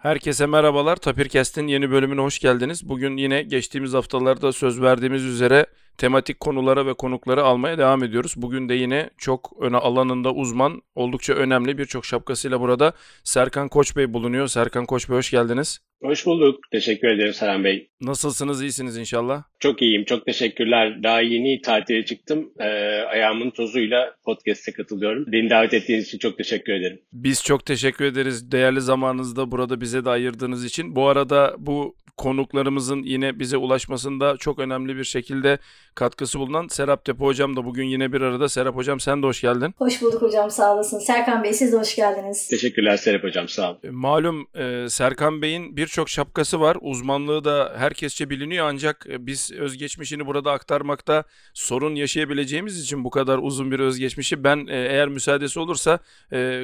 Herkese merhabalar. Tapirkest'in yeni bölümüne hoş geldiniz. Bugün yine geçtiğimiz haftalarda söz verdiğimiz üzere tematik konulara ve konukları almaya devam ediyoruz. Bugün de yine çok öne alanında uzman, oldukça önemli birçok şapkasıyla burada Serkan Koç Bey bulunuyor. Serkan Koç Bey hoş geldiniz. Hoş bulduk. Teşekkür ederim Serhan Bey. Nasılsınız? İyisiniz inşallah. Çok iyiyim. Çok teşekkürler. Daha yeni tatile çıktım. Ee, ayağımın tozuyla podcast'e katılıyorum. Beni davet ettiğiniz için çok teşekkür ederim. Biz çok teşekkür ederiz. Değerli zamanınızda burada bize de ayırdığınız için. Bu arada bu konuklarımızın yine bize ulaşmasında çok önemli bir şekilde katkısı bulunan Serap Tepe Hocam da bugün yine bir arada. Serap Hocam sen de hoş geldin. Hoş bulduk hocam sağ olasın. Serkan Bey siz de hoş geldiniz. Teşekkürler Serap Hocam sağ olun. E, malum e, Serkan Bey'in birçok şapkası var. Uzmanlığı da herkesçe biliniyor ancak e, biz özgeçmişini burada aktarmakta sorun yaşayabileceğimiz için bu kadar uzun bir özgeçmişi ben eğer müsaadesi olursa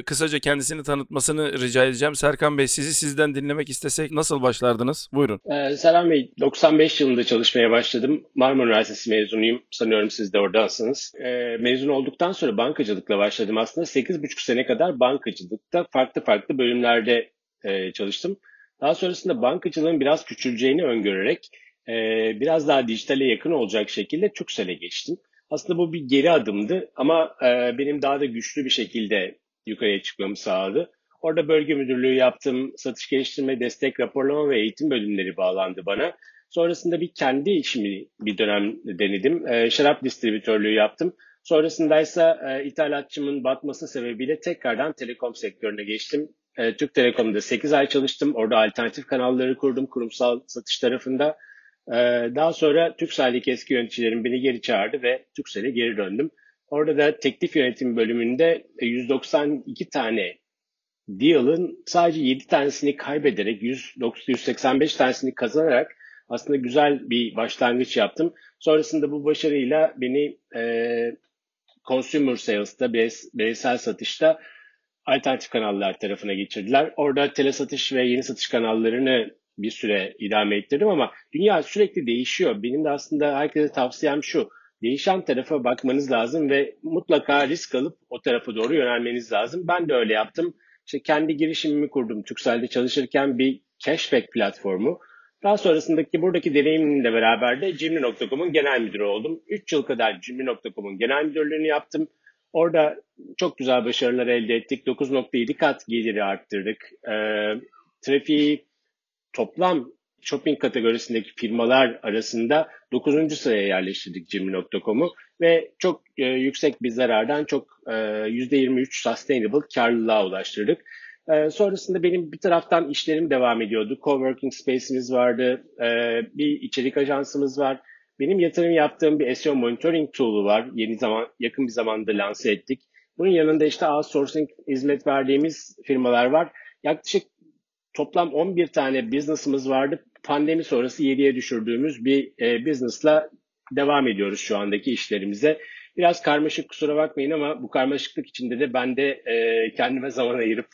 kısaca kendisini tanıtmasını rica edeceğim. Serkan Bey sizi sizden dinlemek istesek nasıl başlardınız? Buyurun. Ee, Serhan Bey 95 yılında çalışmaya başladım. Marmara Üniversitesi mezunuyum. Sanıyorum siz de oradansınız. Ee, mezun olduktan sonra bankacılıkla başladım aslında. 8,5 sene kadar bankacılıkta farklı farklı bölümlerde e, çalıştım. Daha sonrasında bankacılığın biraz küçüleceğini öngörerek e, biraz daha dijitale yakın olacak şekilde Turkcell'e geçtim. Aslında bu bir geri adımdı ama e, benim daha da güçlü bir şekilde yukarıya çıkmamı sağladı. Orada bölge müdürlüğü yaptım. Satış geliştirme, destek, raporlama ve eğitim bölümleri bağlandı bana. Sonrasında bir kendi işimi bir dönem denedim. E, şarap distribütörlüğü yaptım. Sonrasında ise e, ithalatçımın batması sebebiyle tekrardan telekom sektörüne geçtim. E, Türk Telekom'da 8 ay çalıştım. Orada alternatif kanalları kurdum kurumsal satış tarafında. E, daha sonra Türkcell'deki eski yöneticilerim beni geri çağırdı ve Türkcell'e geri döndüm. Orada da teklif yönetim bölümünde 192 tane deal'ın sadece 7 tanesini kaybederek 100, 185 tanesini kazanarak aslında güzel bir başlangıç yaptım. Sonrasında bu başarıyla beni e, consumer sales'ta, bireysel satışta alternatif kanallar tarafına geçirdiler. Orada tele satış ve yeni satış kanallarını bir süre idame ettirdim ama dünya sürekli değişiyor. Benim de aslında herkese tavsiyem şu. Değişen tarafa bakmanız lazım ve mutlaka risk alıp o tarafa doğru yönelmeniz lazım. Ben de öyle yaptım. İşte kendi girişimimi kurdum. Turkcell'de çalışırken bir cashback platformu. Daha sonrasındaki buradaki deneyimimle beraber de Cimri.com'un genel müdürü oldum. 3 yıl kadar Cimri.com'un genel müdürlüğünü yaptım. Orada çok güzel başarılar elde ettik. 9.7 kat geliri arttırdık. E, trafiği toplam shopping kategorisindeki firmalar arasında 9. sıraya yerleştirdik Cimri.com'u ve çok e, yüksek bir zarardan çok e, %23 sustainable karlılığa ulaştırdık. E, sonrasında benim bir taraftan işlerim devam ediyordu. Coworking space'imiz vardı, e, bir içerik ajansımız var. Benim yatırım yaptığım bir SEO monitoring tool'u var. Yeni zaman, yakın bir zamanda lanse ettik. Bunun yanında işte outsourcing hizmet verdiğimiz firmalar var. Yaklaşık toplam 11 tane business'ımız vardı. Pandemi sonrası 7'ye düşürdüğümüz bir e, business'la devam ediyoruz şu andaki işlerimize. Biraz karmaşık kusura bakmayın ama bu karmaşıklık içinde de ben de e, kendime zaman ayırıp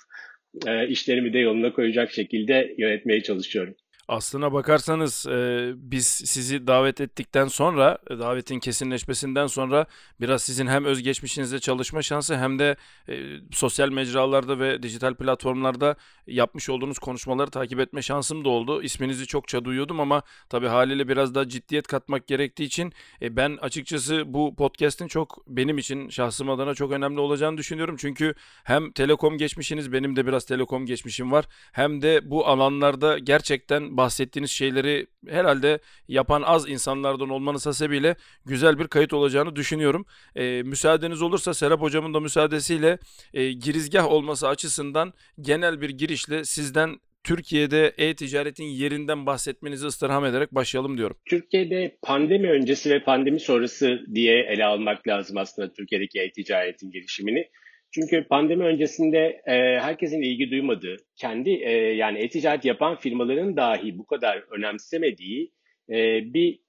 e, işlerimi de yoluna koyacak şekilde yönetmeye çalışıyorum. Aslına bakarsanız e, biz sizi davet ettikten sonra, e, davetin kesinleşmesinden sonra biraz sizin hem özgeçmişinizde çalışma şansı hem de e, sosyal mecralarda ve dijital platformlarda yapmış olduğunuz konuşmaları takip etme şansım da oldu. İsminizi çokça duyuyordum ama tabii haliyle biraz daha ciddiyet katmak gerektiği için e, ben açıkçası bu podcast'in çok benim için şahsım adına çok önemli olacağını düşünüyorum. Çünkü hem telekom geçmişiniz, benim de biraz telekom geçmişim var. Hem de bu alanlarda gerçekten bahsettiğiniz şeyleri herhalde yapan az insanlardan olmanız hasebiyle güzel bir kayıt olacağını düşünüyorum. E, müsaadeniz olursa Serap Hocam'ın da müsaadesiyle e, girizgah olması açısından genel bir girişle sizden Türkiye'de e-ticaretin yerinden bahsetmenizi ıstirham ederek başlayalım diyorum. Türkiye'de pandemi öncesi ve pandemi sonrası diye ele almak lazım aslında Türkiye'deki e-ticaretin gelişimini. Çünkü pandemi öncesinde e, herkesin ilgi duymadığı, kendi e, yani e-ticaret yapan firmaların dahi bu kadar önemsemediği e, bir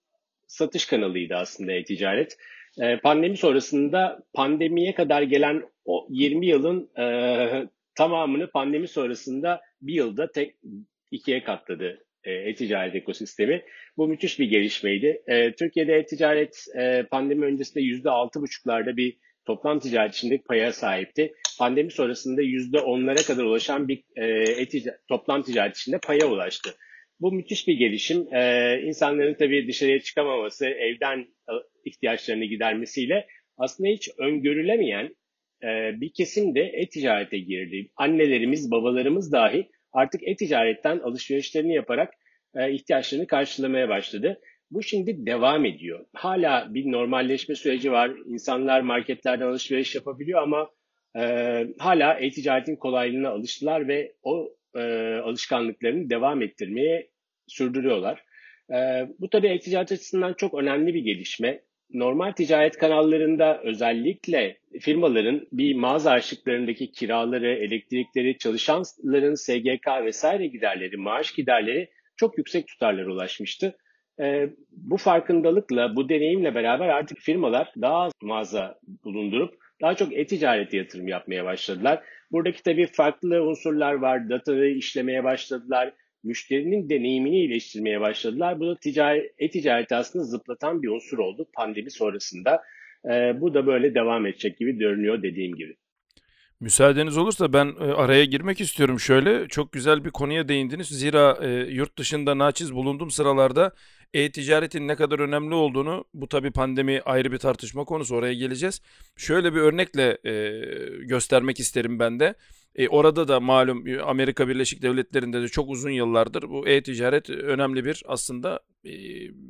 satış kanalıydı aslında e-ticaret. E, pandemi sonrasında pandemiye kadar gelen o 20 yılın e, tamamını pandemi sonrasında bir yılda tek ikiye katladı e, e-ticaret ekosistemi. Bu müthiş bir gelişmeydi. E, Türkiye'de e-ticaret e, pandemi öncesinde %6,5'larda bir toplam ticaret içindeki paya sahipti. Pandemi sonrasında %10'lara kadar ulaşan bir e, toplam ticaret içinde paya ulaştı. Bu müthiş bir gelişim. Ee, insanların tabii dışarıya çıkamaması, evden e, ihtiyaçlarını gidermesiyle aslında hiç öngörülemeyen e, bir kesim de e-ticarete girdi. Annelerimiz, babalarımız dahi artık e-ticaretten alışverişlerini yaparak e, ihtiyaçlarını karşılamaya başladı. Bu şimdi devam ediyor. Hala bir normalleşme süreci var. İnsanlar marketlerden alışveriş yapabiliyor ama e, hala e-ticaretin kolaylığına alıştılar ve o e, alışkanlıklarını devam ettirmeye sürdürüyorlar. E, bu tabii e-ticaret açısından çok önemli bir gelişme. Normal ticaret kanallarında özellikle firmaların bir mağaza açlıklarındaki kiraları, elektrikleri, çalışanların SGK vesaire giderleri, maaş giderleri çok yüksek tutarlara ulaşmıştı. E, bu farkındalıkla, bu deneyimle beraber artık firmalar daha az mağaza bulundurup daha çok e-ticarete yatırım yapmaya başladılar. Buradaki tabii farklı unsurlar var. Datayı işlemeye başladılar. Müşterinin deneyimini iyileştirmeye başladılar. Bu da e-ticareti aslında zıplatan bir unsur oldu pandemi sonrasında. E, bu da böyle devam edecek gibi görünüyor dediğim gibi. Müsaadeniz olursa ben e, araya girmek istiyorum şöyle. Çok güzel bir konuya değindiniz. Zira e, yurt dışında naçiz bulunduğum sıralarda e-ticaretin ne kadar önemli olduğunu bu tabi pandemi ayrı bir tartışma konusu oraya geleceğiz. Şöyle bir örnekle e, göstermek isterim ben de. E, orada da malum e, Amerika Birleşik Devletleri'nde de çok uzun yıllardır bu e-ticaret önemli bir aslında e,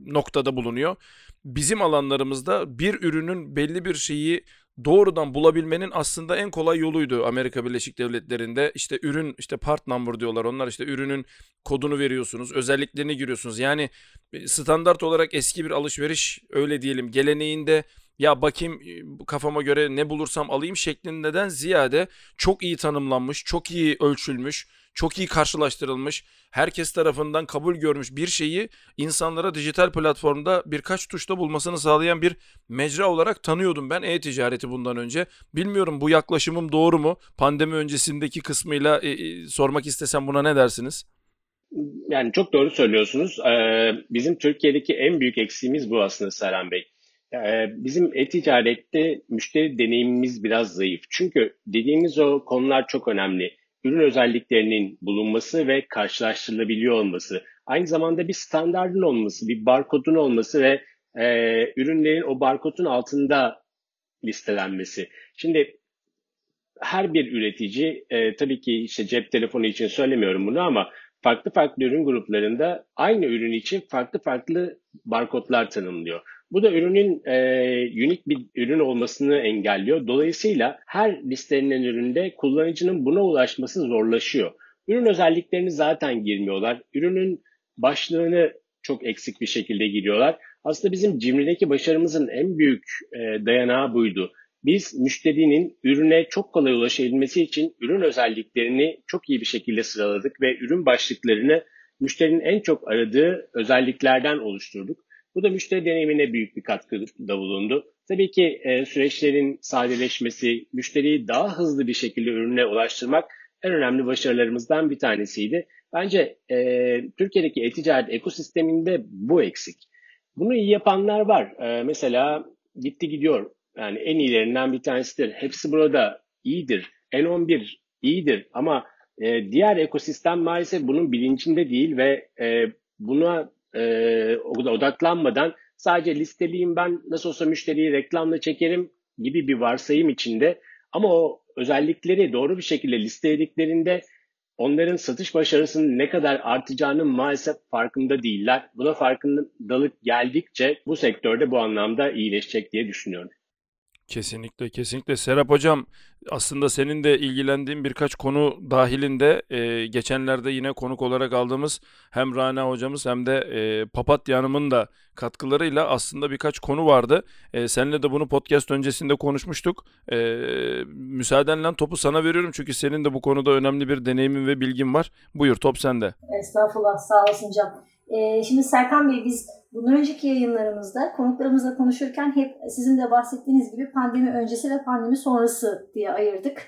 noktada bulunuyor. Bizim alanlarımızda bir ürünün belli bir şeyi doğrudan bulabilmenin aslında en kolay yoluydu Amerika Birleşik Devletleri'nde. İşte ürün işte part number diyorlar onlar işte ürünün kodunu veriyorsunuz, özelliklerini giriyorsunuz. Yani e, standart olarak eski bir alışveriş öyle diyelim geleneğinde ya bakayım e, kafama göre ne bulursam alayım şeklindeden ziyade çok iyi tanımlanmış, çok iyi ölçülmüş, çok iyi karşılaştırılmış, herkes tarafından kabul görmüş bir şeyi insanlara dijital platformda birkaç tuşta bulmasını sağlayan bir mecra olarak tanıyordum ben e-ticareti bundan önce. Bilmiyorum bu yaklaşımım doğru mu? Pandemi öncesindeki kısmıyla e, e, sormak istesem buna ne dersiniz? Yani çok doğru söylüyorsunuz. Ee, bizim Türkiye'deki en büyük eksiğimiz bu aslında Serhan Bey. Ee, bizim e-ticarette müşteri deneyimimiz biraz zayıf. Çünkü dediğimiz o konular çok önemli. Ürün özelliklerinin bulunması ve karşılaştırılabiliyor olması. Aynı zamanda bir standartın olması, bir barkodun olması ve e, ürünlerin o barkodun altında listelenmesi. Şimdi her bir üretici e, tabii ki işte cep telefonu için söylemiyorum bunu ama farklı farklı ürün gruplarında aynı ürün için farklı farklı barkodlar tanımlıyor. Bu da ürünün e, unik bir ürün olmasını engelliyor. Dolayısıyla her listelenen üründe kullanıcının buna ulaşması zorlaşıyor. Ürün özelliklerini zaten girmiyorlar. Ürünün başlığını çok eksik bir şekilde giriyorlar. Aslında bizim Cimri'deki başarımızın en büyük e, dayanağı buydu. Biz müşterinin ürüne çok kolay ulaşabilmesi için ürün özelliklerini çok iyi bir şekilde sıraladık ve ürün başlıklarını müşterinin en çok aradığı özelliklerden oluşturduk. Bu da müşteri deneyimine büyük bir katkıda bulundu. Tabii ki e, süreçlerin sadeleşmesi, müşteriyi daha hızlı bir şekilde ürüne ulaştırmak en önemli başarılarımızdan bir tanesiydi. Bence e, Türkiye'deki e-ticaret ekosisteminde bu eksik. Bunu iyi yapanlar var. E, mesela gitti gidiyor. Yani en iyilerinden bir tanesidir. Hepsi burada iyidir. N11 iyidir ama e, diğer ekosistem maalesef bunun bilincinde değil ve e, buna e, odaklanmadan sadece listeliyim ben nasıl olsa müşteriyi reklamla çekerim gibi bir varsayım içinde ama o özellikleri doğru bir şekilde listelediklerinde onların satış başarısının ne kadar artacağının maalesef farkında değiller. Buna farkındalık geldikçe bu sektörde bu anlamda iyileşecek diye düşünüyorum. Kesinlikle kesinlikle Serap Hocam aslında senin de ilgilendiğin birkaç konu dahilinde e, geçenlerde yine konuk olarak aldığımız hem Rana hocamız hem de e, Papatya Hanım'ın da katkılarıyla aslında birkaç konu vardı. E, seninle de bunu podcast öncesinde konuşmuştuk. E, müsaadenle topu sana veriyorum çünkü senin de bu konuda önemli bir deneyimin ve bilgin var. Buyur top sende. Estağfurullah sağ olasın Can. E, şimdi Serkan Bey biz bundan önceki yayınlarımızda konuklarımızla konuşurken hep sizin de bahsettiğiniz gibi pandemi öncesi ve pandemi sonrası diye ayırdık.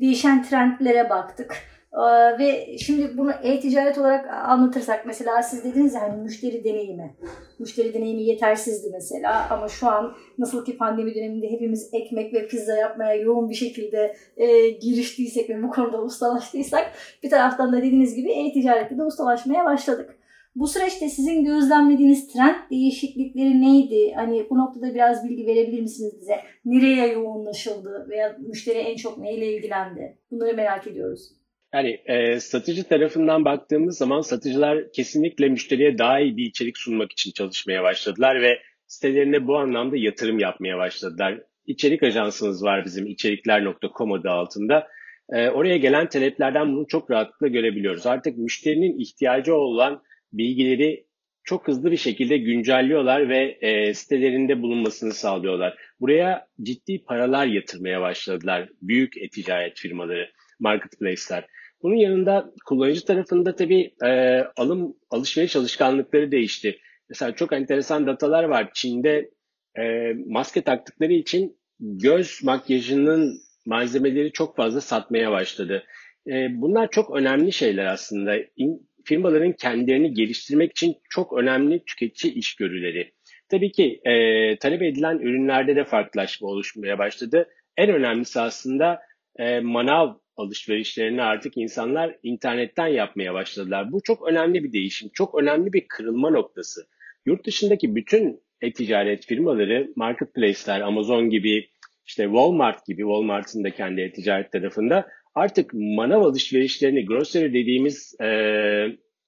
Değişen trendlere baktık. Ee, ve şimdi bunu e-ticaret olarak anlatırsak mesela siz dediniz ya hani müşteri deneyimi. Müşteri deneyimi yetersizdi mesela ama şu an nasıl ki pandemi döneminde hepimiz ekmek ve pizza yapmaya yoğun bir şekilde e, giriştiysek ve bu konuda ustalaştıysak bir taraftan da dediğiniz gibi e-ticarette de ustalaşmaya başladık. Bu süreçte sizin gözlemlediğiniz trend değişiklikleri neydi? Hani bu noktada biraz bilgi verebilir misiniz bize? Nereye yoğunlaşıldı veya müşteri en çok neyle ilgilendi? Bunları merak ediyoruz. Yani e, satıcı tarafından baktığımız zaman satıcılar kesinlikle müşteriye daha iyi bir içerik sunmak için çalışmaya başladılar ve sitelerine bu anlamda yatırım yapmaya başladılar. İçerik ajansımız var bizim içerikler.com adı altında. E, oraya gelen taleplerden bunu çok rahatlıkla görebiliyoruz. Artık müşterinin ihtiyacı olan bilgileri çok hızlı bir şekilde güncelliyorlar ve e, sitelerinde bulunmasını sağlıyorlar. Buraya ciddi paralar yatırmaya başladılar büyük e-ticaret firmaları, marketplace'ler. Bunun yanında kullanıcı tarafında tabii e, alım alışveriş alışkanlıkları değişti. Mesela çok enteresan datalar var. Çin'de e, maske taktıkları için göz makyajının malzemeleri çok fazla satmaya başladı. E, bunlar çok önemli şeyler aslında. İn, firmaların kendilerini geliştirmek için çok önemli tüketici işgörüleri. Tabii ki e, talep edilen ürünlerde de farklılaşma oluşmaya başladı. En önemlisi aslında e, manav alışverişlerini artık insanlar internetten yapmaya başladılar. Bu çok önemli bir değişim, çok önemli bir kırılma noktası. Yurt dışındaki bütün e-ticaret firmaları, marketplace'ler, Amazon gibi, işte Walmart gibi, Walmart'ın da kendi e-ticaret tarafında artık manav alışverişlerini, grocery dediğimiz e,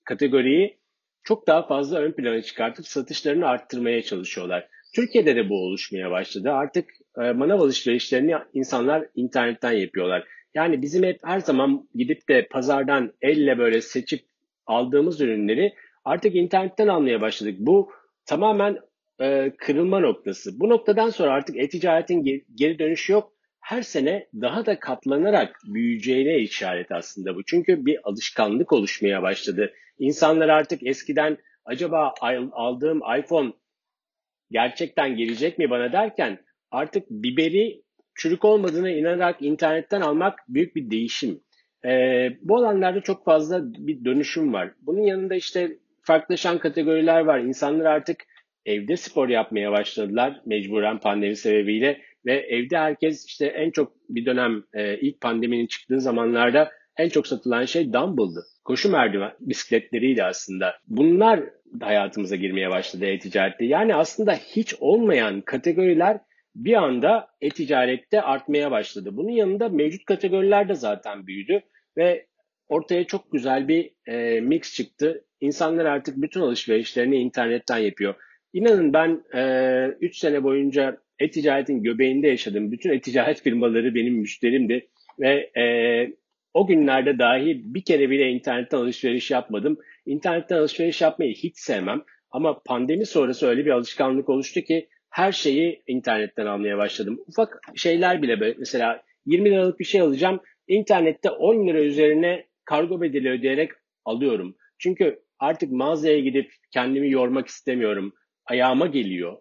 kategoriyi çok daha fazla ön plana çıkartıp satışlarını arttırmaya çalışıyorlar. Türkiye'de de bu oluşmaya başladı. Artık e, manav alışverişlerini insanlar internetten yapıyorlar. Yani bizim hep her zaman gidip de pazardan elle böyle seçip aldığımız ürünleri artık internetten almaya başladık. Bu tamamen e, kırılma noktası. Bu noktadan sonra artık e-ticaretin geri dönüşü yok. Her sene daha da katlanarak büyüyeceğine işaret aslında bu. Çünkü bir alışkanlık oluşmaya başladı. İnsanlar artık eskiden acaba aldığım iPhone gerçekten gelecek mi bana derken artık biberi çürük olmadığına inanarak internetten almak büyük bir değişim. Ee, bu alanlarda çok fazla bir dönüşüm var. Bunun yanında işte farklılaşan kategoriler var. İnsanlar artık evde spor yapmaya başladılar mecburen pandemi sebebiyle ve evde herkes işte en çok bir dönem e, ilk pandeminin çıktığı zamanlarda en çok satılan şey dumbbell'dı. Koşu merdiven bisikletleriydi aslında. Bunlar hayatımıza girmeye başladı e-ticarette. Yani aslında hiç olmayan kategoriler bir anda e-ticarette artmaya başladı. Bunun yanında mevcut kategoriler de zaten büyüdü ve ortaya çok güzel bir e, mix çıktı. İnsanlar artık bütün alışverişlerini internetten yapıyor. İnanın ben 3 e, sene boyunca e-ticaretin göbeğinde yaşadım. Bütün e-ticaret firmaları benim müşterimdi ve e, o günlerde dahi bir kere bile internetten alışveriş yapmadım. İnternetten alışveriş yapmayı hiç sevmem. Ama pandemi sonrası öyle bir alışkanlık oluştu ki her şeyi internetten almaya başladım. Ufak şeyler bile böyle mesela 20 liralık bir şey alacağım. İnternette 10 lira üzerine kargo bedeli ödeyerek alıyorum. Çünkü artık mağazaya gidip kendimi yormak istemiyorum. Ayağıma geliyor.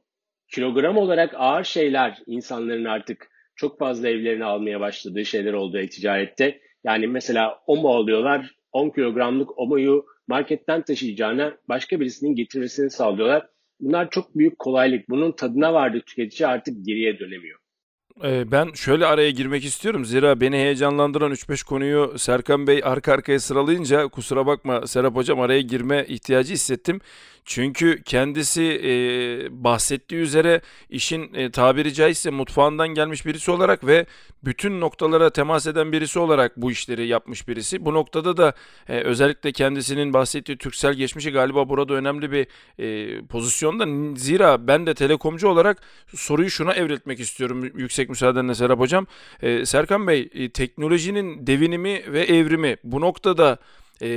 Kilogram olarak ağır şeyler insanların artık çok fazla evlerine almaya başladığı şeyler oldu e-ticarette. Yani mesela OMO alıyorlar. 10 kilogramlık OMO'yu marketten taşıyacağına başka birisinin getirmesini sağlıyorlar. Bunlar çok büyük kolaylık. Bunun tadına vardı tüketici artık geriye dönemiyor. Ee, ben şöyle araya girmek istiyorum. Zira beni heyecanlandıran 3-5 konuyu Serkan Bey arka arkaya sıralayınca kusura bakma Serap Hocam araya girme ihtiyacı hissettim. Çünkü kendisi e, bahsettiği üzere işin e, tabiri caizse mutfağından gelmiş birisi olarak ve bütün noktalara temas eden birisi olarak bu işleri yapmış birisi. Bu noktada da e, özellikle kendisinin bahsettiği Türksel geçmişi galiba burada önemli bir e, pozisyonda. Zira ben de telekomcu olarak soruyu şuna evriltmek istiyorum yüksek müsaadenle Serap Hocam. E, Serkan Bey e, teknolojinin devinimi ve evrimi bu noktada e,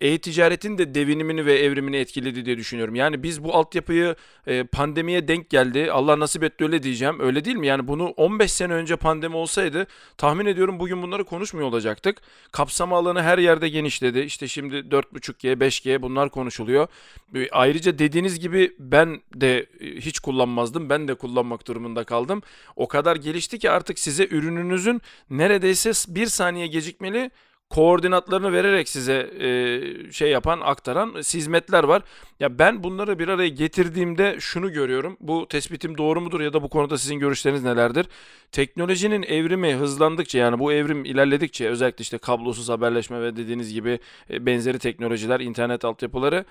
e-ticaretin de devinimini ve evrimini etkiledi diye düşünüyorum. Yani biz bu altyapıyı e, pandemiye denk geldi. Allah nasip etti öyle diyeceğim. Öyle değil mi? Yani bunu 15 sene önce pandemi olsaydı tahmin ediyorum bugün bunları konuşmuyor olacaktık. Kapsama alanı her yerde genişledi. İşte şimdi 4.5G, 5G bunlar konuşuluyor. E, ayrıca dediğiniz gibi ben de e, hiç kullanmazdım. Ben de kullanmak durumunda kaldım. O kadar gelişti ki artık size ürününüzün neredeyse bir saniye gecikmeli koordinatlarını vererek size e, şey yapan, aktaran hizmetler var. Ya ben bunları bir araya getirdiğimde şunu görüyorum. Bu tespitim doğru mudur ya da bu konuda sizin görüşleriniz nelerdir? Teknolojinin evrimi hızlandıkça yani bu evrim ilerledikçe özellikle işte kablosuz haberleşme ve dediğiniz gibi e, benzeri teknolojiler, internet altyapıları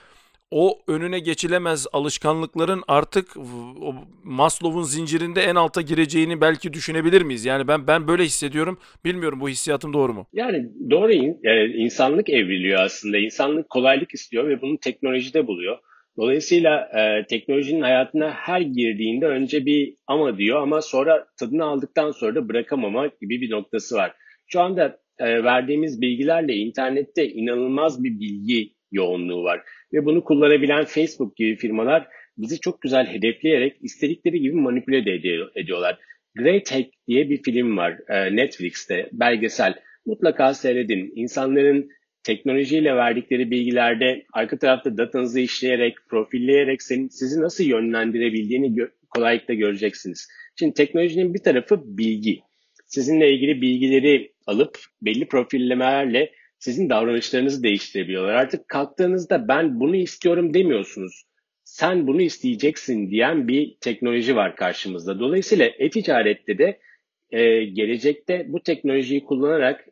o önüne geçilemez alışkanlıkların artık Maslow'un zincirinde en alta gireceğini belki düşünebilir miyiz? Yani ben ben böyle hissediyorum. Bilmiyorum bu hissiyatım doğru mu? Yani doğru. Yani insanlık evriliyor aslında. İnsanlık kolaylık istiyor ve bunu teknolojide buluyor. Dolayısıyla e, teknolojinin hayatına her girdiğinde önce bir ama diyor ama sonra tadını aldıktan sonra da bırakamama gibi bir noktası var. Şu anda e, verdiğimiz bilgilerle internette inanılmaz bir bilgi yoğunluğu var. Ve bunu kullanabilen Facebook gibi firmalar bizi çok güzel hedefleyerek istedikleri gibi manipüle de ediyor, ediyorlar. Great Hack diye bir film var e, Netflix'te, belgesel. Mutlaka seyredin. İnsanların teknolojiyle verdikleri bilgilerde arka tarafta datanızı işleyerek, profilleyerek sizi nasıl yönlendirebildiğini gö- kolaylıkla göreceksiniz. Şimdi teknolojinin bir tarafı bilgi. Sizinle ilgili bilgileri alıp belli profillemelerle sizin davranışlarınızı değiştirebiliyorlar. Artık kalktığınızda ben bunu istiyorum demiyorsunuz. Sen bunu isteyeceksin diyen bir teknoloji var karşımızda. Dolayısıyla e-ticarette de e, gelecekte bu teknolojiyi kullanarak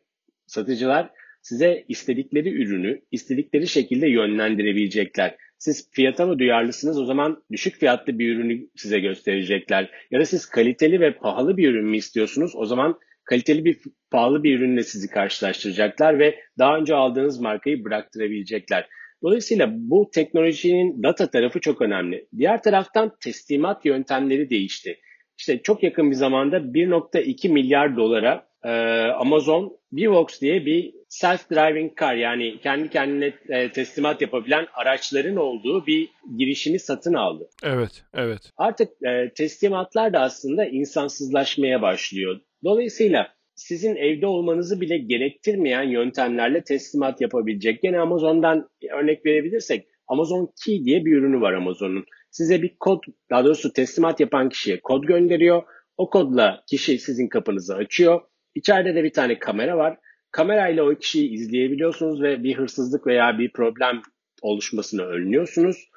satıcılar size istedikleri ürünü istedikleri şekilde yönlendirebilecekler. Siz fiyata mı duyarlısınız o zaman düşük fiyatlı bir ürünü size gösterecekler. Ya da siz kaliteli ve pahalı bir ürün mü istiyorsunuz o zaman kaliteli bir pahalı bir ürünle sizi karşılaştıracaklar ve daha önce aldığınız markayı bıraktırabilecekler. Dolayısıyla bu teknolojinin data tarafı çok önemli. Diğer taraftan teslimat yöntemleri değişti. İşte çok yakın bir zamanda 1.2 milyar dolara e, Amazon Vivox diye bir self-driving car yani kendi kendine e, teslimat yapabilen araçların olduğu bir girişimi satın aldı. Evet, evet. Artık e, teslimatlar da aslında insansızlaşmaya başlıyor. Dolayısıyla sizin evde olmanızı bile gerektirmeyen yöntemlerle teslimat yapabilecek. Gene Amazon'dan örnek verebilirsek Amazon Key diye bir ürünü var Amazon'un. Size bir kod, daha doğrusu teslimat yapan kişiye kod gönderiyor. O kodla kişi sizin kapınızı açıyor. İçeride de bir tane kamera var. Kamerayla o kişiyi izleyebiliyorsunuz ve bir hırsızlık veya bir problem oluşmasını önlüyorsunuz.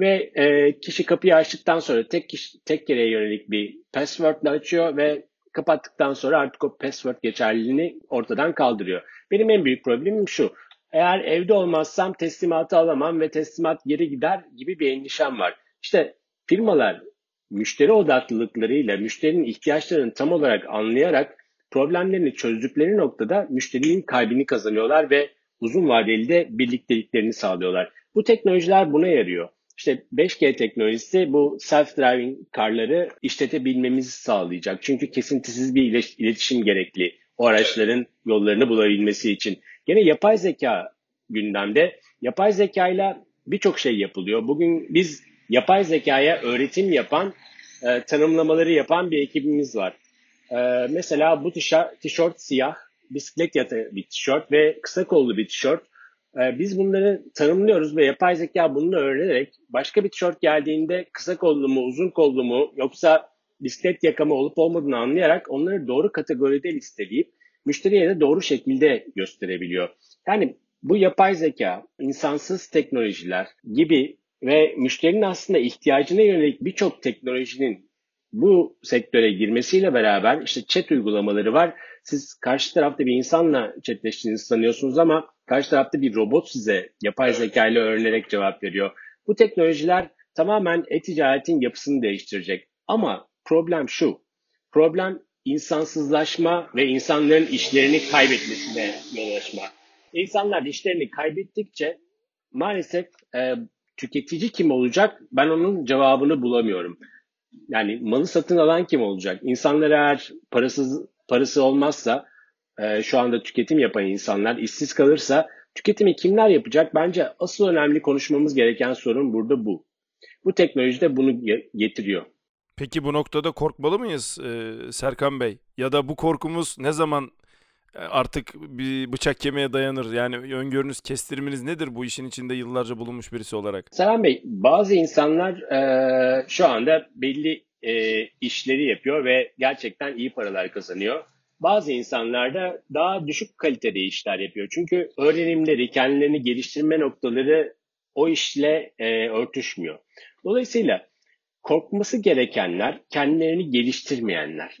Ve e, kişi kapıyı açtıktan sonra tek kişi, tek kereye yönelik bir passwordle açıyor ve kapattıktan sonra artık o password geçerliliğini ortadan kaldırıyor. Benim en büyük problemim şu. Eğer evde olmazsam teslimatı alamam ve teslimat geri gider gibi bir endişem var. İşte firmalar müşteri odaklılıklarıyla müşterinin ihtiyaçlarını tam olarak anlayarak problemlerini çözdükleri noktada müşterinin kalbini kazanıyorlar ve uzun vadeli de birlikteliklerini sağlıyorlar. Bu teknolojiler buna yarıyor. İşte 5G teknolojisi bu self-driving karları işletebilmemizi sağlayacak. Çünkü kesintisiz bir iletişim gerekli o araçların yollarını bulabilmesi için. Gene yapay zeka gündemde. Yapay zeka ile birçok şey yapılıyor. Bugün biz yapay zekaya öğretim yapan, e, tanımlamaları yapan bir ekibimiz var. E, mesela bu tişört siyah, bisiklet yatağı bir tişört ve kısa kollu bir tişört. E, biz bunları tanımlıyoruz ve yapay zeka bunu öğrenerek başka bir tişört geldiğinde kısa kollu mu, uzun kollu mu yoksa bisiklet yakama olup olmadığını anlayarak onları doğru kategoride listeleyip müşteriye de doğru şekilde gösterebiliyor. Yani bu yapay zeka, insansız teknolojiler gibi ve müşterinin aslında ihtiyacına yönelik birçok teknolojinin bu sektöre girmesiyle beraber işte chat uygulamaları var. Siz karşı tarafta bir insanla chatleştiğinizi sanıyorsunuz ama karşı tarafta bir robot size yapay zeka ile öğrenerek cevap veriyor. Bu teknolojiler tamamen e-ticaretin yapısını değiştirecek. Ama problem şu. Problem insansızlaşma ve insanların işlerini kaybetmesine yol açma. İnsanlar işlerini kaybettikçe maalesef e, tüketici kim olacak? Ben onun cevabını bulamıyorum. Yani malı satın alan kim olacak? İnsanlar eğer parasız parası olmazsa e, şu anda tüketim yapan insanlar işsiz kalırsa tüketimi kimler yapacak? Bence asıl önemli konuşmamız gereken sorun burada bu. Bu teknoloji de bunu getiriyor. Peki bu noktada korkmalı mıyız e, Serkan Bey? Ya da bu korkumuz ne zaman artık bir bıçak kemiğe dayanır? Yani öngörünüz, kestiriminiz nedir bu işin içinde yıllarca bulunmuş birisi olarak? Serhan Bey, bazı insanlar e, şu anda belli e, işleri yapıyor ve gerçekten iyi paralar kazanıyor. bazı insanlar da daha düşük kalitede işler yapıyor. Çünkü öğrenimleri, kendilerini geliştirme noktaları o işle e, örtüşmüyor. Dolayısıyla korkması gerekenler kendilerini geliştirmeyenler,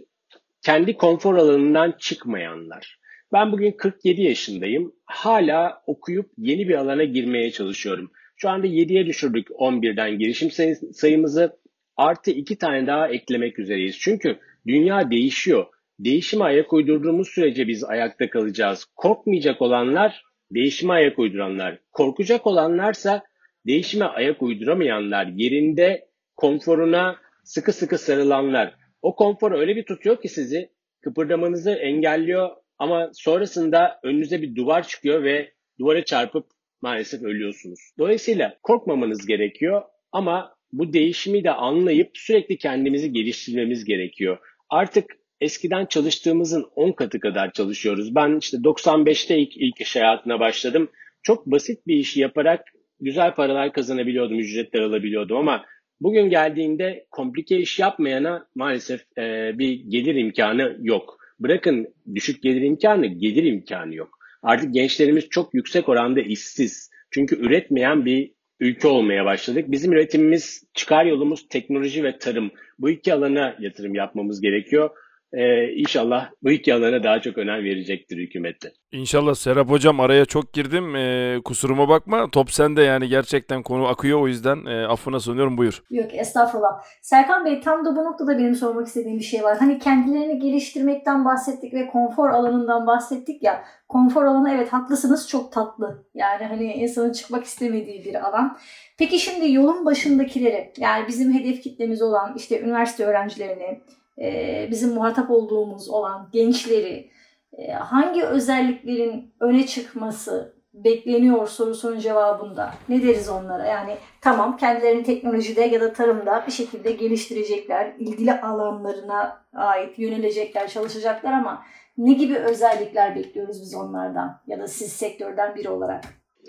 kendi konfor alanından çıkmayanlar. Ben bugün 47 yaşındayım. Hala okuyup yeni bir alana girmeye çalışıyorum. Şu anda 7'ye düşürdük 11'den girişim sayımızı. Artı 2 tane daha eklemek üzereyiz. Çünkü dünya değişiyor. Değişime ayak uydurduğumuz sürece biz ayakta kalacağız. Korkmayacak olanlar değişime ayak uyduranlar. Korkacak olanlarsa değişime ayak uyduramayanlar. Yerinde konforuna sıkı sıkı sarılanlar. O konfor öyle bir tutuyor ki sizi kıpırdamanızı engelliyor ama sonrasında önünüze bir duvar çıkıyor ve duvara çarpıp maalesef ölüyorsunuz. Dolayısıyla korkmamanız gerekiyor ama bu değişimi de anlayıp sürekli kendimizi geliştirmemiz gerekiyor. Artık eskiden çalıştığımızın 10 katı kadar çalışıyoruz. Ben işte 95'te ilk, ilk iş hayatına başladım. Çok basit bir işi yaparak güzel paralar kazanabiliyordum, ücretler alabiliyordum ama bugün geldiğinde komplike iş yapmayana maalesef e, bir gelir imkanı yok. Bırakın düşük gelir imkanı, gelir imkanı yok. Artık gençlerimiz çok yüksek oranda işsiz. Çünkü üretmeyen bir ülke olmaya başladık. Bizim üretimimiz, çıkar yolumuz teknoloji ve tarım. Bu iki alana yatırım yapmamız gerekiyor. Ee, inşallah bu iki alana daha çok önem verecektir hükümette. İnşallah Serap Hocam araya çok girdim. Ee, kusuruma bakma. Top sende yani gerçekten konu akıyor o yüzden e, affına sunuyorum buyur. Yok estağfurullah. Serkan Bey tam da bu noktada benim sormak istediğim bir şey var. Hani kendilerini geliştirmekten bahsettik ve konfor alanından bahsettik ya. Konfor alanı evet haklısınız çok tatlı. Yani hani insanın çıkmak istemediği bir alan. Peki şimdi yolun başındakileri yani bizim hedef kitlemiz olan işte üniversite öğrencilerini, e, bizim muhatap olduğumuz olan gençleri e, hangi özelliklerin öne çıkması bekleniyor sorusunun cevabında ne deriz onlara? Yani tamam kendilerini teknolojide ya da tarımda bir şekilde geliştirecekler, ilgili alanlarına ait yönelecekler, çalışacaklar ama ne gibi özellikler bekliyoruz biz onlardan ya da siz sektörden biri olarak?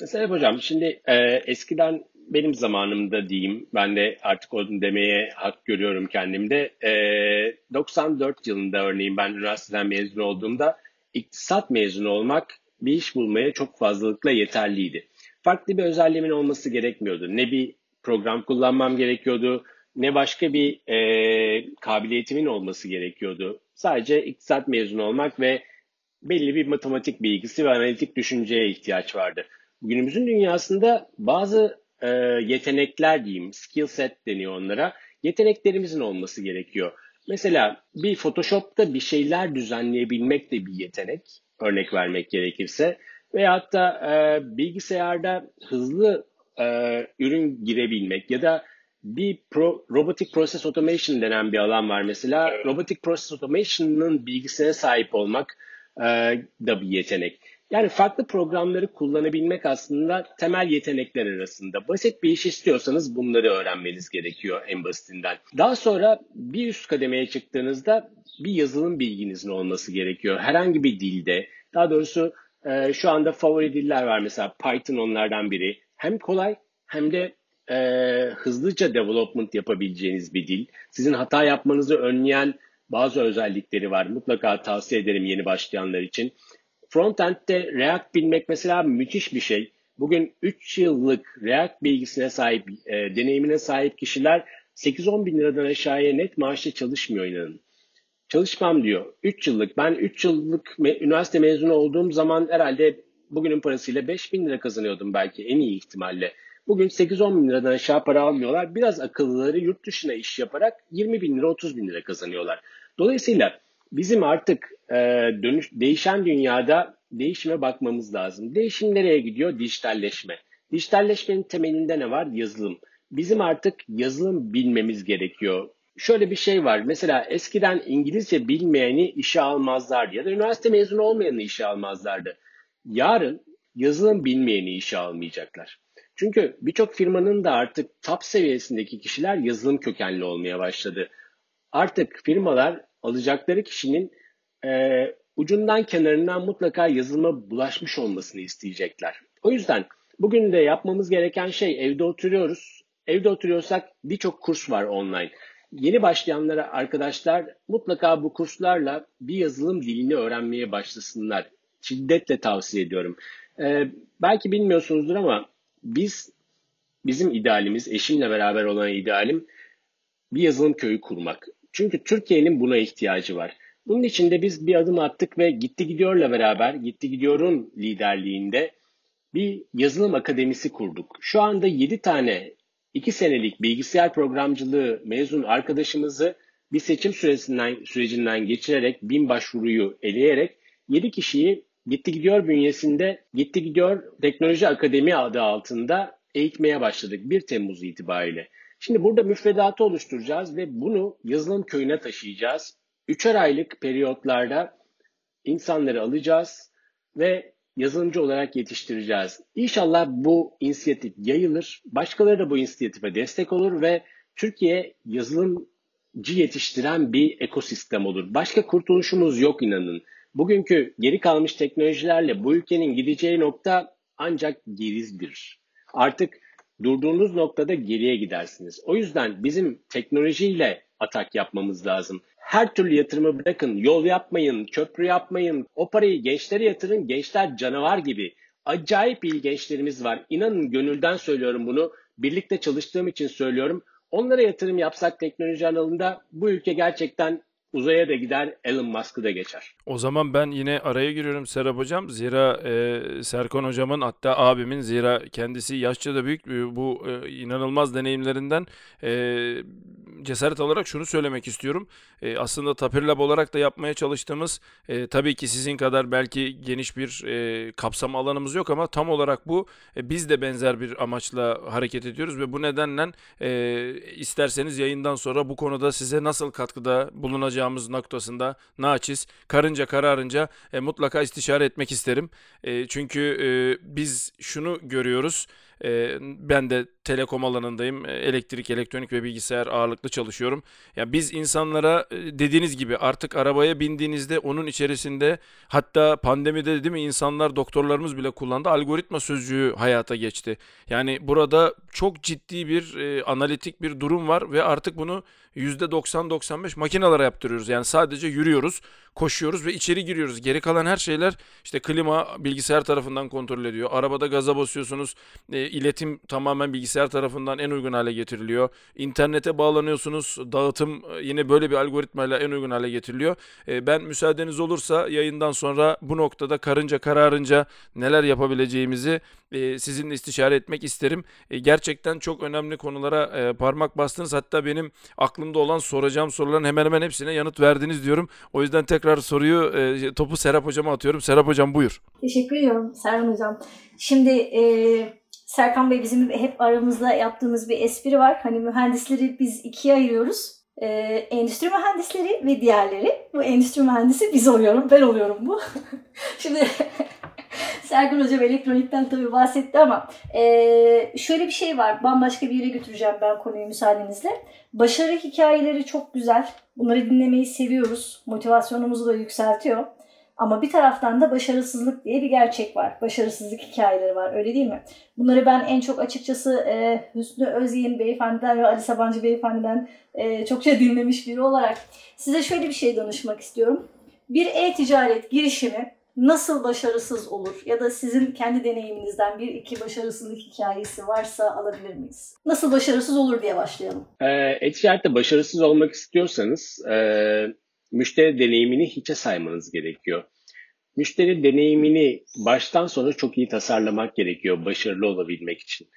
Serap Hocam şimdi e, eskiden benim zamanımda diyeyim, ben de artık onu demeye hak görüyorum kendimde. E, 94 yılında örneğin ben üniversiteden mezun olduğumda iktisat mezunu olmak bir iş bulmaya çok fazlalıkla yeterliydi. Farklı bir özelliğimin olması gerekmiyordu. Ne bir program kullanmam gerekiyordu, ne başka bir e, kabiliyetimin olması gerekiyordu. Sadece iktisat mezunu olmak ve belli bir matematik bilgisi ve analitik düşünceye ihtiyaç vardı. Günümüzün dünyasında bazı e, yetenekler diyeyim, skill set deniyor onlara. Yeteneklerimizin olması gerekiyor. Mesela bir Photoshop'ta bir şeyler düzenleyebilmek de bir yetenek. Örnek vermek gerekirse. Veyahut da e, bilgisayarda hızlı e, ürün girebilmek ya da bir pro, robotic process automation denen bir alan var mesela. Evet. Robotic process automation'ın bilgisine sahip olmak e, da bir yetenek. Yani farklı programları kullanabilmek aslında temel yetenekler arasında. Basit bir iş istiyorsanız bunları öğrenmeniz gerekiyor en basitinden. Daha sonra bir üst kademeye çıktığınızda bir yazılım bilginizin olması gerekiyor. Herhangi bir dilde, daha doğrusu e, şu anda favori diller var mesela Python onlardan biri. Hem kolay hem de e, hızlıca development yapabileceğiniz bir dil. Sizin hata yapmanızı önleyen bazı özellikleri var. Mutlaka tavsiye ederim yeni başlayanlar için. Frontend'de React bilmek mesela müthiş bir şey. Bugün 3 yıllık React bilgisine sahip, e, deneyimine sahip kişiler 8-10 bin liradan aşağıya net maaşla çalışmıyor inanın. Çalışmam diyor. 3 yıllık. Ben 3 yıllık me- üniversite mezunu olduğum zaman herhalde bugünün parasıyla 5 bin lira kazanıyordum belki en iyi ihtimalle. Bugün 8-10 bin liradan aşağı para almıyorlar. Biraz akıllıları yurt dışına iş yaparak 20 bin lira 30 bin lira kazanıyorlar. Dolayısıyla bizim artık e, dönüş, değişen dünyada değişime bakmamız lazım. Değişim nereye gidiyor? Dijitalleşme. Dijitalleşmenin temelinde ne var? Yazılım. Bizim artık yazılım bilmemiz gerekiyor. Şöyle bir şey var. Mesela eskiden İngilizce bilmeyeni işe almazlardı ya da üniversite mezunu olmayanı işe almazlardı. Yarın yazılım bilmeyeni işe almayacaklar. Çünkü birçok firmanın da artık top seviyesindeki kişiler yazılım kökenli olmaya başladı. Artık firmalar alacakları kişinin e, ucundan kenarından mutlaka yazılıma bulaşmış olmasını isteyecekler. O yüzden bugün de yapmamız gereken şey evde oturuyoruz. Evde oturuyorsak birçok kurs var online. Yeni başlayanlara arkadaşlar mutlaka bu kurslarla bir yazılım dilini öğrenmeye başlasınlar. Şiddetle tavsiye ediyorum. Ee, belki bilmiyorsunuzdur ama biz bizim idealimiz, eşimle beraber olan idealim bir yazılım köyü kurmak. Çünkü Türkiye'nin buna ihtiyacı var. Bunun için de biz bir adım attık ve Gitti Gidiyor'la beraber Gitti Gidiyor'un liderliğinde bir yazılım akademisi kurduk. Şu anda 7 tane 2 senelik bilgisayar programcılığı mezun arkadaşımızı bir seçim süresinden, sürecinden geçirerek bin başvuruyu eleyerek 7 kişiyi Gitti Gidiyor bünyesinde Gitti Gidiyor Teknoloji Akademi adı altında eğitmeye başladık 1 Temmuz itibariyle. Şimdi burada müfredatı oluşturacağız ve bunu yazılım köyüne taşıyacağız. Üçer aylık periyotlarda insanları alacağız ve yazılımcı olarak yetiştireceğiz. İnşallah bu inisiyatif yayılır. Başkaları da bu inisiyatife destek olur ve Türkiye yazılımcı yetiştiren bir ekosistem olur. Başka kurtuluşumuz yok inanın. Bugünkü geri kalmış teknolojilerle bu ülkenin gideceği nokta ancak gerizdir. Artık durduğunuz noktada geriye gidersiniz. O yüzden bizim teknolojiyle atak yapmamız lazım. Her türlü yatırımı bırakın, yol yapmayın, köprü yapmayın. O parayı gençlere yatırın, gençler canavar gibi. Acayip iyi gençlerimiz var. İnanın gönülden söylüyorum bunu. Birlikte çalıştığım için söylüyorum. Onlara yatırım yapsak teknoloji alanında bu ülke gerçekten uzaya da gider, Elon Musk'ı da geçer. O zaman ben yine araya giriyorum Serap Hocam. Zira e, Serkan Hocamın hatta abimin zira kendisi yaşça da büyük e, bu e, inanılmaz deneyimlerinden e, cesaret alarak şunu söylemek istiyorum. E, aslında Tapir Lab olarak da yapmaya çalıştığımız e, tabii ki sizin kadar belki geniş bir e, kapsam alanımız yok ama tam olarak bu e, biz de benzer bir amaçla hareket ediyoruz ve bu nedenle e, isterseniz yayından sonra bu konuda size nasıl katkıda bulunacağımız noktasında naçiz karınca kararınca e, mutlaka istişare etmek isterim. E, çünkü e, biz şunu görüyoruz. E, ben de telekom alanındayım. E, elektrik, elektronik ve bilgisayar ağırlıklı çalışıyorum. Ya biz insanlara e, dediğiniz gibi artık arabaya bindiğinizde onun içerisinde hatta pandemide değil mi insanlar doktorlarımız bile kullandı. Algoritma sözcüğü hayata geçti. Yani burada çok ciddi bir e, analitik bir durum var ve artık bunu %90-95 makinalara yaptırıyoruz. Yani sadece yürüyoruz, koşuyoruz ve içeri giriyoruz. Geri kalan her şeyler işte klima bilgisayar tarafından kontrol ediyor. Arabada gaza basıyorsunuz. E, iletim tamamen bilgisayar tarafından en uygun hale getiriliyor. İnternete bağlanıyorsunuz. Dağıtım e, yine böyle bir algoritmayla en uygun hale getiriliyor. E, ben müsaadeniz olursa yayından sonra bu noktada karınca kararınca neler yapabileceğimizi e, sizinle istişare etmek isterim. E, gerçekten çok önemli konulara e, parmak bastınız. Hatta benim aklımda olan soracağım soruların hemen hemen hepsine yanıt verdiniz diyorum. O yüzden tekrar soruyu e, topu Serap Hocam'a atıyorum. Serap Hocam buyur. Teşekkür ediyorum Serhan Hocam. Şimdi e, Serkan Bey bizim hep aramızda yaptığımız bir espri var. Hani mühendisleri biz ikiye ayırıyoruz. Ee, endüstri mühendisleri ve diğerleri. Bu endüstri mühendisi biz oluyorum, ben oluyorum bu. Şimdi Serkan Hocam elektronikten tabii bahsetti ama e, şöyle bir şey var. Bambaşka bir yere götüreceğim ben konuyu müsaadenizle. Başarı hikayeleri çok güzel. Bunları dinlemeyi seviyoruz. Motivasyonumuzu da yükseltiyor. Ama bir taraftan da başarısızlık diye bir gerçek var. Başarısızlık hikayeleri var öyle değil mi? Bunları ben en çok açıkçası e, Hüsnü Özyeğin beyefendiden ve Ali Sabancı beyefendiden e, çokça dinlemiş biri olarak size şöyle bir şey danışmak istiyorum. Bir e-ticaret girişimi nasıl başarısız olur? Ya da sizin kendi deneyiminizden bir iki başarısızlık hikayesi varsa alabilir miyiz? Nasıl başarısız olur diye başlayalım. E, e-ticarette başarısız olmak istiyorsanız e, müşteri deneyimini hiçe saymanız gerekiyor. Müşteri deneyimini baştan sona çok iyi tasarlamak gerekiyor başarılı olabilmek için.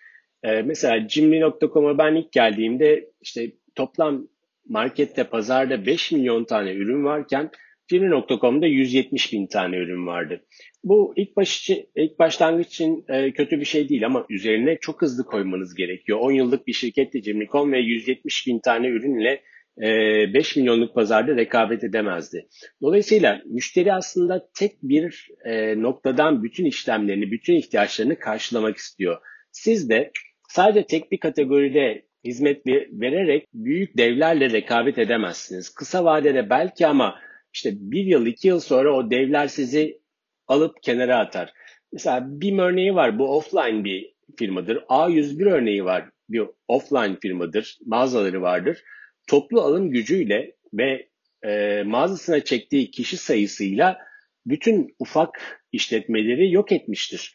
Ee, mesela Cimri.com'a ben ilk geldiğimde işte toplam markette, pazarda 5 milyon tane ürün varken Cimri.com'da 170 bin tane ürün vardı. Bu ilk, baş için, ilk başlangıç için e, kötü bir şey değil ama üzerine çok hızlı koymanız gerekiyor. 10 yıllık bir şirkette Cimri.com ve 170 bin tane ürünle 5 e, milyonluk pazarda rekabet edemezdi. Dolayısıyla müşteri aslında tek bir e, noktadan bütün işlemlerini, bütün ihtiyaçlarını karşılamak istiyor. Siz de sadece tek bir kategoride hizmet vererek büyük devlerle rekabet edemezsiniz. Kısa vadede belki ama işte bir yıl, iki yıl sonra o devler sizi alıp kenara atar. Mesela bir örneği var. Bu offline bir firmadır. A101 örneği var. Bir offline firmadır. Mağazaları vardır toplu alım gücüyle ve e, mağazasına çektiği kişi sayısıyla bütün ufak işletmeleri yok etmiştir.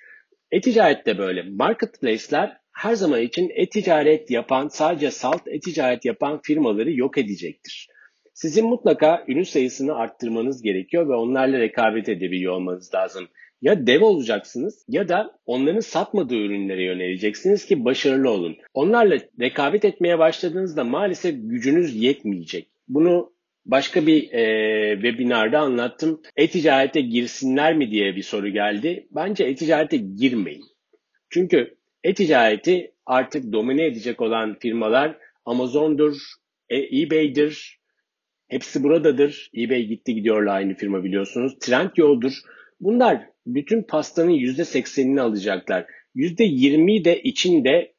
E-ticaret de böyle. Marketplace'ler her zaman için e-ticaret yapan, sadece salt e-ticaret yapan firmaları yok edecektir. Sizin mutlaka ürün sayısını arttırmanız gerekiyor ve onlarla rekabet edebiliyor olmanız lazım. Ya dev olacaksınız ya da onların satmadığı ürünlere yöneleceksiniz ki başarılı olun. Onlarla rekabet etmeye başladığınızda maalesef gücünüz yetmeyecek. Bunu başka bir e, webinarda anlattım. E-ticarete girsinler mi diye bir soru geldi. Bence e-ticarete girmeyin. Çünkü e-ticareti artık domine edecek olan firmalar Amazon'dur, e, eBay'dir. Hepsi buradadır. eBay gitti gidiyorla aynı firma biliyorsunuz. Trendyol'dur. Bunlar bütün pastanın %80'ini alacaklar. %20'yi de içinde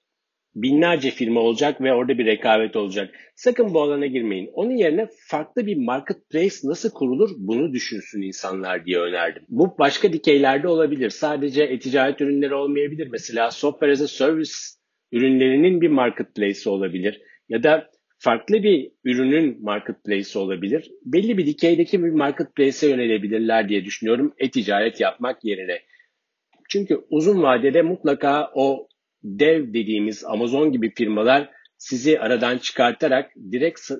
binlerce firma olacak ve orada bir rekabet olacak. Sakın bu alana girmeyin. Onun yerine farklı bir marketplace nasıl kurulur bunu düşünsün insanlar diye önerdim. Bu başka dikeylerde olabilir. Sadece e-ticaret ürünleri olmayabilir. Mesela software as a service ürünlerinin bir marketplace olabilir. Ya da farklı bir ürünün marketplace olabilir. Belli bir dikeydeki bir marketplace'e yönelebilirler diye düşünüyorum e-ticaret yapmak yerine. Çünkü uzun vadede mutlaka o dev dediğimiz Amazon gibi firmalar sizi aradan çıkartarak direkt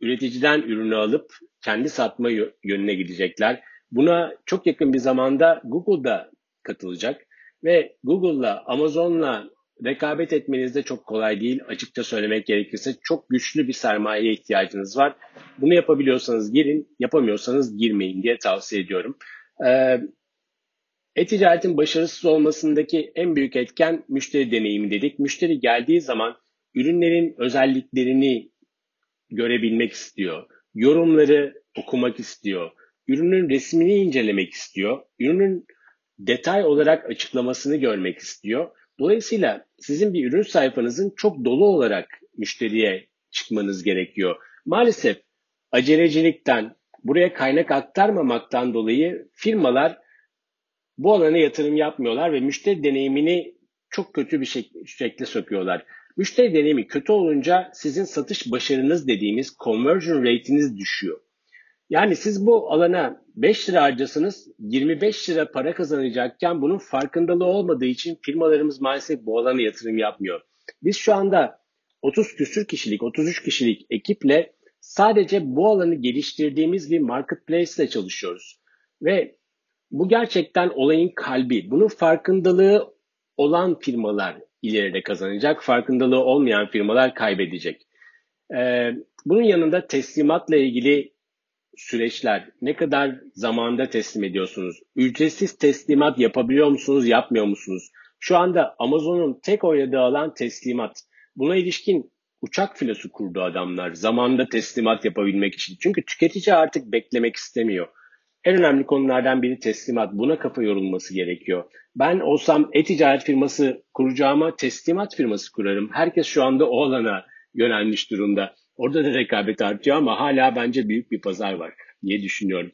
üreticiden ürünü alıp kendi satma yönüne gidecekler. Buna çok yakın bir zamanda Google da katılacak ve Google'la Amazon'la rekabet etmeniz de çok kolay değil. Açıkça söylemek gerekirse çok güçlü bir sermayeye ihtiyacınız var. Bunu yapabiliyorsanız girin, yapamıyorsanız girmeyin diye tavsiye ediyorum. Ee, e-ticaretin başarısız olmasındaki en büyük etken müşteri deneyimi dedik. Müşteri geldiği zaman ürünlerin özelliklerini görebilmek istiyor. Yorumları okumak istiyor. Ürünün resmini incelemek istiyor. Ürünün detay olarak açıklamasını görmek istiyor. Dolayısıyla sizin bir ürün sayfanızın çok dolu olarak müşteriye çıkmanız gerekiyor. Maalesef acelecilikten, buraya kaynak aktarmamaktan dolayı firmalar bu alana yatırım yapmıyorlar ve müşteri deneyimini çok kötü bir şek- şekilde sokuyorlar. Müşteri deneyimi kötü olunca sizin satış başarınız dediğimiz conversion rate'iniz düşüyor. Yani siz bu alana 5 lira harcasanız 25 lira para kazanacakken bunun farkındalığı olmadığı için firmalarımız maalesef bu alana yatırım yapmıyor. Biz şu anda 30 küsür kişilik, 33 kişilik ekiple sadece bu alanı geliştirdiğimiz bir marketplace ile çalışıyoruz. Ve bu gerçekten olayın kalbi. Bunun farkındalığı olan firmalar ileride kazanacak, farkındalığı olmayan firmalar kaybedecek. Ee, bunun yanında teslimatla ilgili süreçler, ne kadar zamanda teslim ediyorsunuz? Ücretsiz teslimat yapabiliyor musunuz, yapmıyor musunuz? Şu anda Amazon'un tek oynadığı alan teslimat. Buna ilişkin uçak filosu kurdu adamlar zamanda teslimat yapabilmek için. Çünkü tüketici artık beklemek istemiyor. En önemli konulardan biri teslimat. Buna kafa yorulması gerekiyor. Ben olsam e-ticaret firması kuracağıma teslimat firması kurarım. Herkes şu anda o alana yönelmiş durumda. Orada da rekabet artıyor ama hala bence büyük bir pazar var diye düşünüyorum.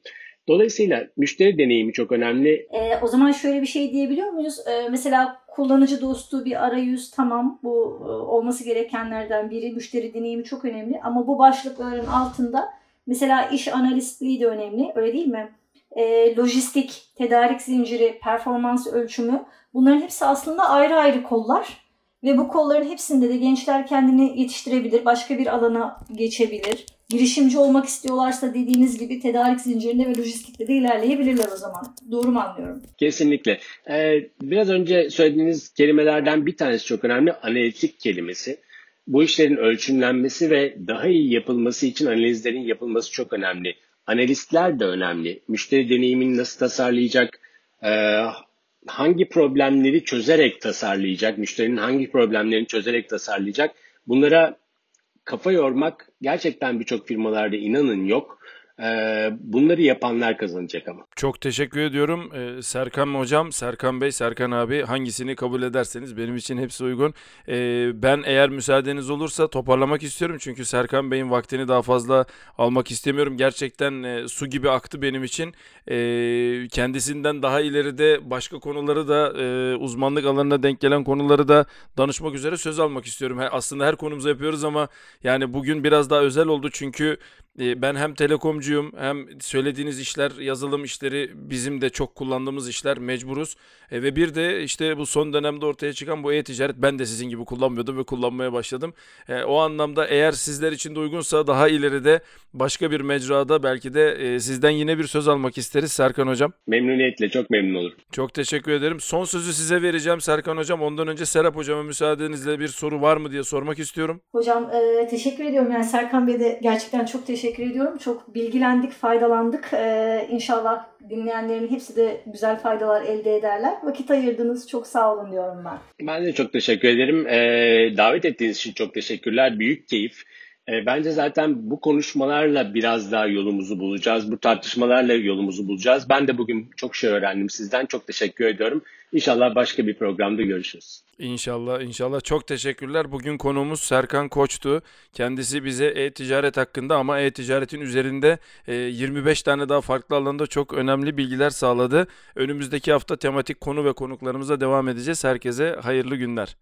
Dolayısıyla müşteri deneyimi çok önemli. E, o zaman şöyle bir şey diyebiliyor muyuz? E, mesela kullanıcı dostu bir arayüz tamam bu e, olması gerekenlerden biri. Müşteri deneyimi çok önemli ama bu başlıkların altında mesela iş analistliği de önemli öyle değil mi? E, lojistik, tedarik zinciri, performans ölçümü bunların hepsi aslında ayrı ayrı kollar. Ve bu kolların hepsinde de gençler kendini yetiştirebilir, başka bir alana geçebilir. Girişimci olmak istiyorlarsa dediğiniz gibi tedarik zincirinde ve lojistikte de ilerleyebilirler o zaman. Doğru mu anlıyorum? Kesinlikle. Ee, biraz önce söylediğiniz kelimelerden bir tanesi çok önemli. Analitik kelimesi. Bu işlerin ölçümlenmesi ve daha iyi yapılması için analizlerin yapılması çok önemli. Analistler de önemli. Müşteri deneyimini nasıl tasarlayacak, e, hangi problemleri çözerek tasarlayacak, müşterinin hangi problemlerini çözerek tasarlayacak bunlara kafa yormak gerçekten birçok firmalarda inanın yok. Bunları yapanlar kazanacak ama. Çok teşekkür ediyorum. Serkan Hocam, Serkan Bey, Serkan abi hangisini kabul ederseniz benim için hepsi uygun. Ben eğer müsaadeniz olursa toparlamak istiyorum. Çünkü Serkan Bey'in vaktini daha fazla almak istemiyorum. Gerçekten su gibi aktı benim için. Kendisinden daha ileride başka konuları da uzmanlık alanına denk gelen konuları da danışmak üzere söz almak istiyorum. Aslında her konumuza yapıyoruz ama yani bugün biraz daha özel oldu çünkü ben hem telekomcuyum hem söylediğiniz işler yazılım işleri bizim de çok kullandığımız işler mecburuz. E, ve bir de işte bu son dönemde ortaya çıkan bu e-ticaret ben de sizin gibi kullanmıyordum ve kullanmaya başladım. E, o anlamda eğer sizler için de uygunsa daha ileride başka bir mecrada belki de e, sizden yine bir söz almak isteriz Serkan Hocam. Memnuniyetle çok memnun olurum. Çok teşekkür ederim. Son sözü size vereceğim Serkan Hocam. Ondan önce Serap Hocama müsaadenizle bir soru var mı diye sormak istiyorum. Hocam e, teşekkür ediyorum. Yani Serkan Bey'e de gerçekten çok teşekkür ediyorum. Çok bilgilendik, faydalandık. E, inşallah dinleyenlerin hepsi de güzel faydalar elde ederler. Vakit ayırdınız. Çok sağ olun diyorum ben. Ben de çok teşekkür ederim. Ee, davet ettiğiniz için çok teşekkürler. Büyük keyif. Ee, bence zaten bu konuşmalarla biraz daha yolumuzu bulacağız. Bu tartışmalarla yolumuzu bulacağız. Ben de bugün çok şey öğrendim sizden. Çok teşekkür ediyorum. İnşallah başka bir programda görüşürüz. İnşallah inşallah çok teşekkürler. Bugün konuğumuz Serkan Koç'tu. Kendisi bize e-ticaret hakkında ama e-ticaretin üzerinde e, 25 tane daha farklı alanda çok önemli bilgiler sağladı. Önümüzdeki hafta tematik konu ve konuklarımıza devam edeceğiz. Herkese hayırlı günler.